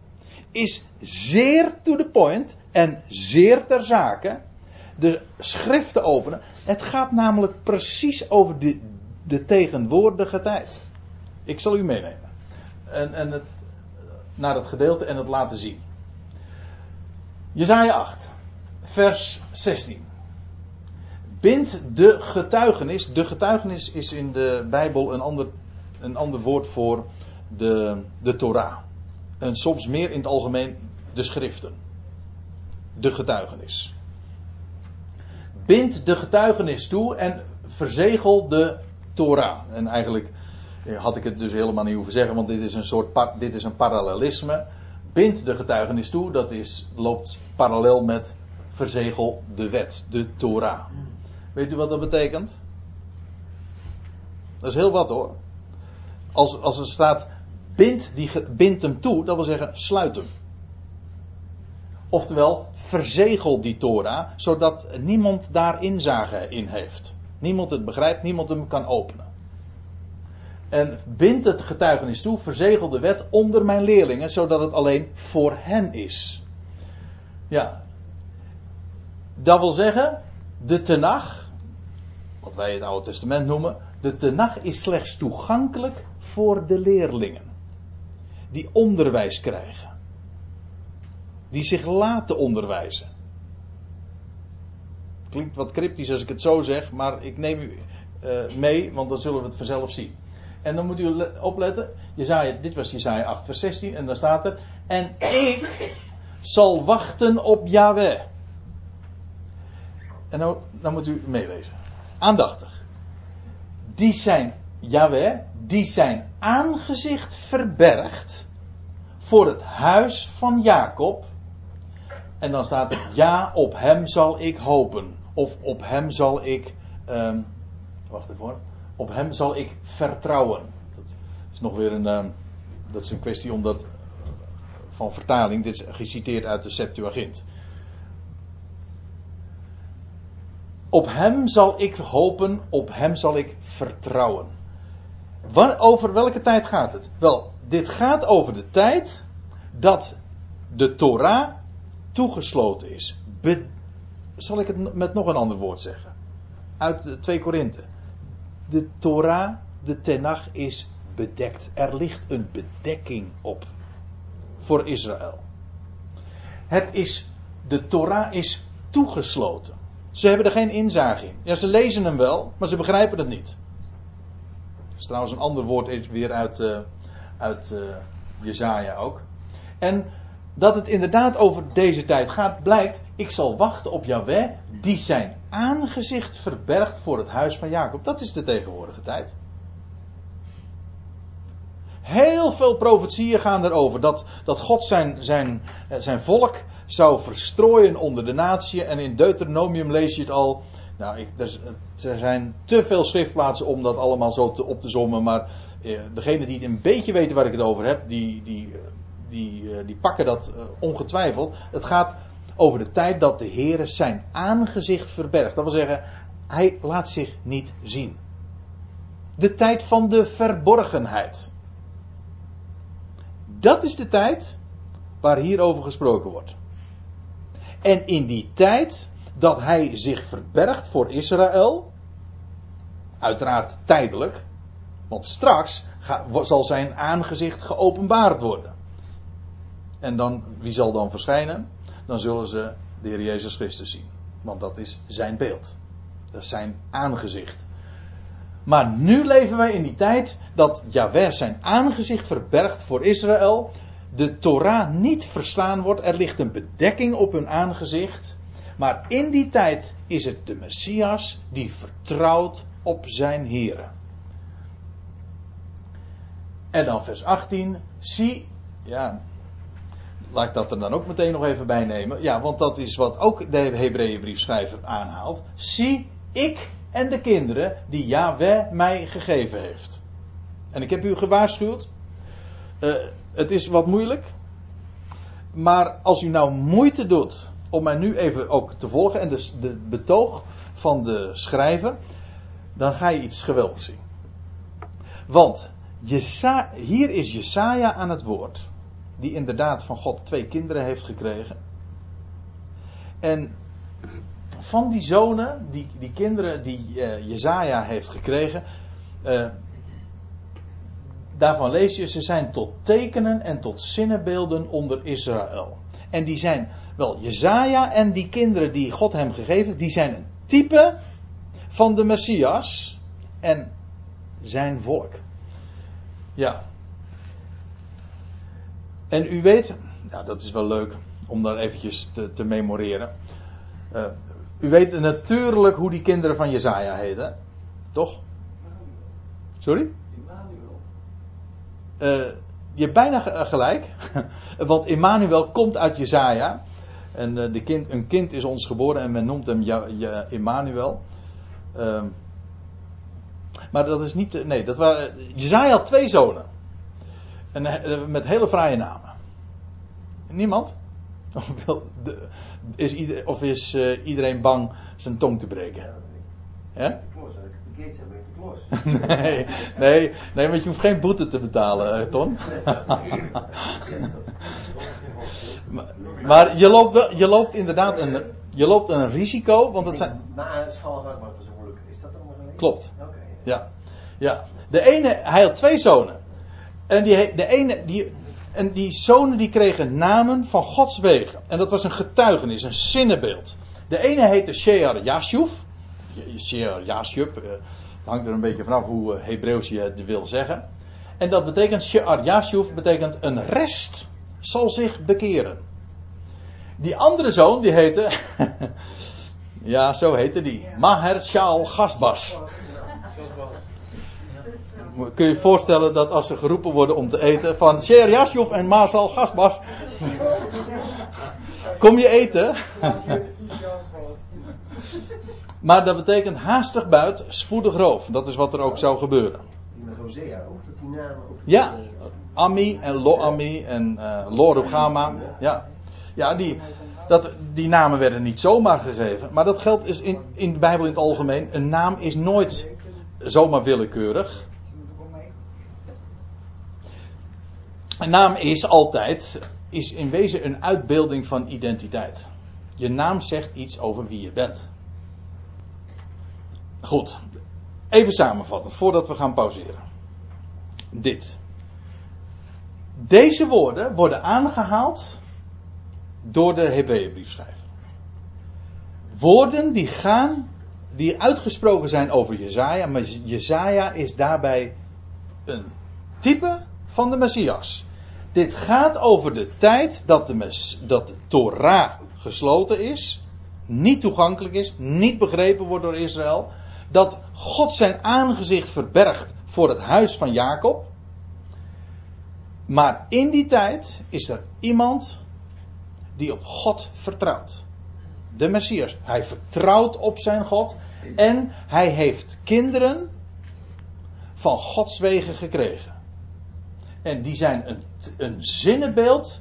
is zeer to the point en zeer ter zake de schriften openen. Het gaat namelijk precies over de, de tegenwoordige tijd. Ik zal u meenemen. En, en het, naar het gedeelte en het laten zien. Jezaja 8, vers 16. Bind de getuigenis. De getuigenis is in de Bijbel een ander een ander woord voor de, de Torah. En soms meer in het algemeen de schriften. De getuigenis. Bind de getuigenis toe en verzegel de Torah. En eigenlijk eh, had ik het dus helemaal niet hoeven zeggen, want dit is een soort dit is een parallelisme. Bind de getuigenis toe, dat is, loopt parallel met verzegel de wet, de Torah. Weet u wat dat betekent? Dat is heel wat hoor als, als er staat, bind, die, bind hem toe, dat wil zeggen, sluit hem. Oftewel, verzegel die Torah, zodat niemand daar inzage in heeft. Niemand het begrijpt, niemand hem kan openen. En bind het getuigenis toe, verzegel de wet onder mijn leerlingen, zodat het alleen voor hen is. Ja. Dat wil zeggen, de Tenach, wat wij het Oude Testament noemen, de Tenach is slechts toegankelijk voor de leerlingen. Die onderwijs krijgen. Die zich laten onderwijzen. Klinkt wat cryptisch als ik het zo zeg, maar ik neem u uh, mee, want dan zullen we het vanzelf zien. En dan moet u opletten, Jezaja, dit was Jezaja 8 vers 16 en dan staat er, en ik zal wachten op Yahweh. En nou, dan moet u meelezen. Aandachtig. Die zijn, die zijn aangezicht verbergt voor het huis van Jacob. En dan staat er, ja, op hem zal ik hopen. Of op hem zal ik, um, wacht even op hem zal ik vertrouwen. Dat is nog weer een, um, dat is een kwestie omdat, van vertaling. Dit is geciteerd uit de Septuagint. Op hem zal ik hopen, op hem zal ik vertrouwen. over welke tijd gaat het? Wel, dit gaat over de tijd dat de Torah toegesloten is. zal ik het met nog een ander woord zeggen? Uit 2 Korinthe. De Torah, de Tenach is bedekt. Er ligt een bedekking op voor Israël. Het is, de Torah is toegesloten. Ze hebben er geen inzage in. Ja, ze lezen hem wel, maar ze begrijpen het niet. Dat is trouwens een ander woord weer uit, uh, uit uh, Jezaja ook. En dat het inderdaad over deze tijd gaat, blijkt. Ik zal wachten op Yahweh, die zijn aangezicht verbergt voor het huis van Jacob. Dat is de tegenwoordige tijd. Heel veel profetieën gaan erover dat, dat God zijn, zijn, eh, zijn volk zou verstrooien onder de natie. En in Deuteronomium lees je het al. Nou, ik, er, er, zijn te veel schriftplaatsen om dat allemaal zo te, op te sommen. Maar eh, degene die het een beetje weten waar ik het over heb, die, die, die, eh, die pakken dat eh, ongetwijfeld. Het gaat over de tijd dat de Heer zijn aangezicht verbergt. Dat wil zeggen, hij laat zich niet zien. De tijd van de verborgenheid. Dat is de tijd waar hierover gesproken wordt. En in die tijd dat hij zich verbergt voor Israël, uiteraard tijdelijk, want straks zal zijn aangezicht geopenbaard worden. En dan, wie zal dan verschijnen? Dan zullen ze de Heer Jezus Christus zien. Want dat is zijn beeld. Dat is zijn aangezicht. Maar nu leven wij in die tijd dat Jahweh zijn aangezicht verbergt voor Israël. De Torah niet verstaan wordt. Er ligt een bedekking op hun aangezicht. Maar in die tijd is het de Messias die vertrouwt op zijn Here. En dan vers 18. Zie, ja, laat ik dat er dan ook meteen nog even bij nemen. Ja, want dat is wat ook de Hebreeënbriefschrijver aanhaalt. Zie, ik en de kinderen die Yahweh mij gegeven heeft. En ik heb u gewaarschuwd. Uh, het is wat moeilijk. Maar als u nou moeite doet om mij nu even ook te volgen en de betoog van de schrijver, dan ga je iets geweldigs zien. Want Jesa, hier is Jesaja aan het woord die inderdaad van God twee kinderen heeft gekregen. En van die zonen, die, die kinderen die uh, Jezaja heeft gekregen, uh, daarvan lees je, ze zijn tot tekenen en tot zinnenbeelden onder Israël. En die zijn, wel, Jezaja en die kinderen die God hem gegeven heeft, die zijn een type van de Messias en zijn volk. Ja, en u weet, dat is wel leuk om daar eventjes te, te memoreren. Uh, u weet natuurlijk hoe die kinderen van Jezaja heten. Toch? Sorry? Uh, je hebt bijna gelijk. Want Emmanuel komt uit Jezaja. En uh, de kind, een kind is ons geboren en men noemt hem ja, ja, Emmanuel. Uh, maar dat is niet. Nee, dat waren. Jezaja had twee zonen. En, met hele fraaie namen. Niemand? Of, wil de- is, ieder, of is eh, iedereen bang zijn tong te breken? Klos. Nee, nee, nee, want je hoeft geen boete te betalen, eh, Ton. maar, maar je, loopt wel, je loopt inderdaad een, je loopt een risico, want het zijn. Na school gaat maar zo moeilijk. Is dat allemaal zo? Klopt. Oké. Ja, ja. De ene, hij had twee zonen. En die, de ene, die, en die zonen die kregen namen van Gods wegen. En dat was een getuigenis, een zinnenbeeld. De ene heette Shear Yashuf. Shear Yashub. eh, hangt er een beetje vanaf hoe eh, Hebreeuws je het wil zeggen. En dat betekent, Shear Yashuf betekent een rest zal zich bekeren. Die andere zoon, die heette, ja zo heette die, Maher Shaal Gasbas. Kun je je voorstellen dat als ze geroepen worden om te eten van Sher en Masal Gasbas. Kom je eten? maar dat betekent haastig buit, spoedig roof. Dat is wat er ook zou gebeuren. Met Hosea ook, dat die namen ook. Ja, Ami en Lo-Ami en eh Lo-Rugama. Ja, ja die, dat, die namen werden niet zomaar gegeven. Maar dat geldt is in, in de Bijbel in het algemeen. Een naam is nooit zomaar willekeurig. Een naam is altijd, is in wezen een uitbeelding van identiteit. Je naam zegt iets over wie je bent. Goed, even samenvattend voordat we gaan pauzeren. Dit. Deze woorden worden aangehaald door de Hebreeënbriefschrijver. Woorden die gaan, die uitgesproken zijn over Jezaja, maar Jezaja is daarbij een type van de Messias. Dit gaat over de tijd dat de, mes, dat de Torah gesloten is, niet toegankelijk is, niet begrepen wordt door Israël, dat God zijn aangezicht verbergt voor het huis van Jacob. Maar in die tijd is er iemand die op God vertrouwt. De Messias. Hij vertrouwt op zijn God en hij heeft kinderen van Gods wegen gekregen. En die zijn een, een zinnenbeeld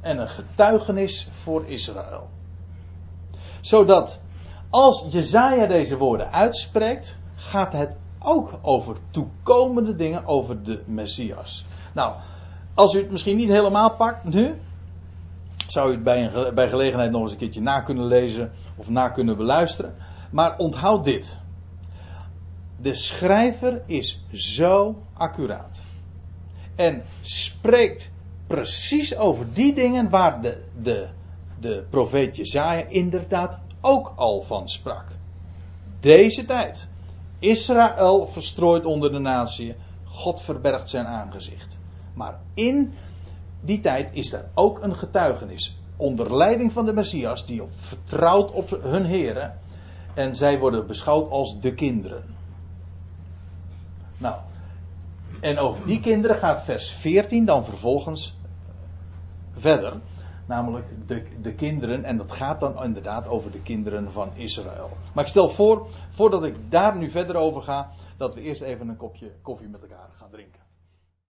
en een getuigenis voor Israël. Zodat als Jezaja deze woorden uitspreekt, gaat het ook over toekomende dingen, over de Messias. Nou, als u het misschien niet helemaal pakt nu, zou u het bij, een, bij gelegenheid nog eens een keertje na kunnen lezen of na kunnen beluisteren. Maar onthoud dit. De schrijver is zo accuraat. En spreekt precies over die dingen waar de, de, de profeet Jezaja inderdaad ook al van sprak. Deze tijd. Israël verstrooid onder de natie. God verbergt zijn aangezicht. Maar in die tijd is er ook een getuigenis. Onder leiding van de Messias. Die op, vertrouwt op hun heren. En zij worden beschouwd als de kinderen. Nou. En over die kinderen gaat vers 14 dan vervolgens verder. Namelijk de, de kinderen, en dat gaat dan inderdaad over de kinderen van Israël. Maar ik stel voor, voordat ik daar nu verder over ga, dat we eerst even een kopje koffie met elkaar gaan drinken.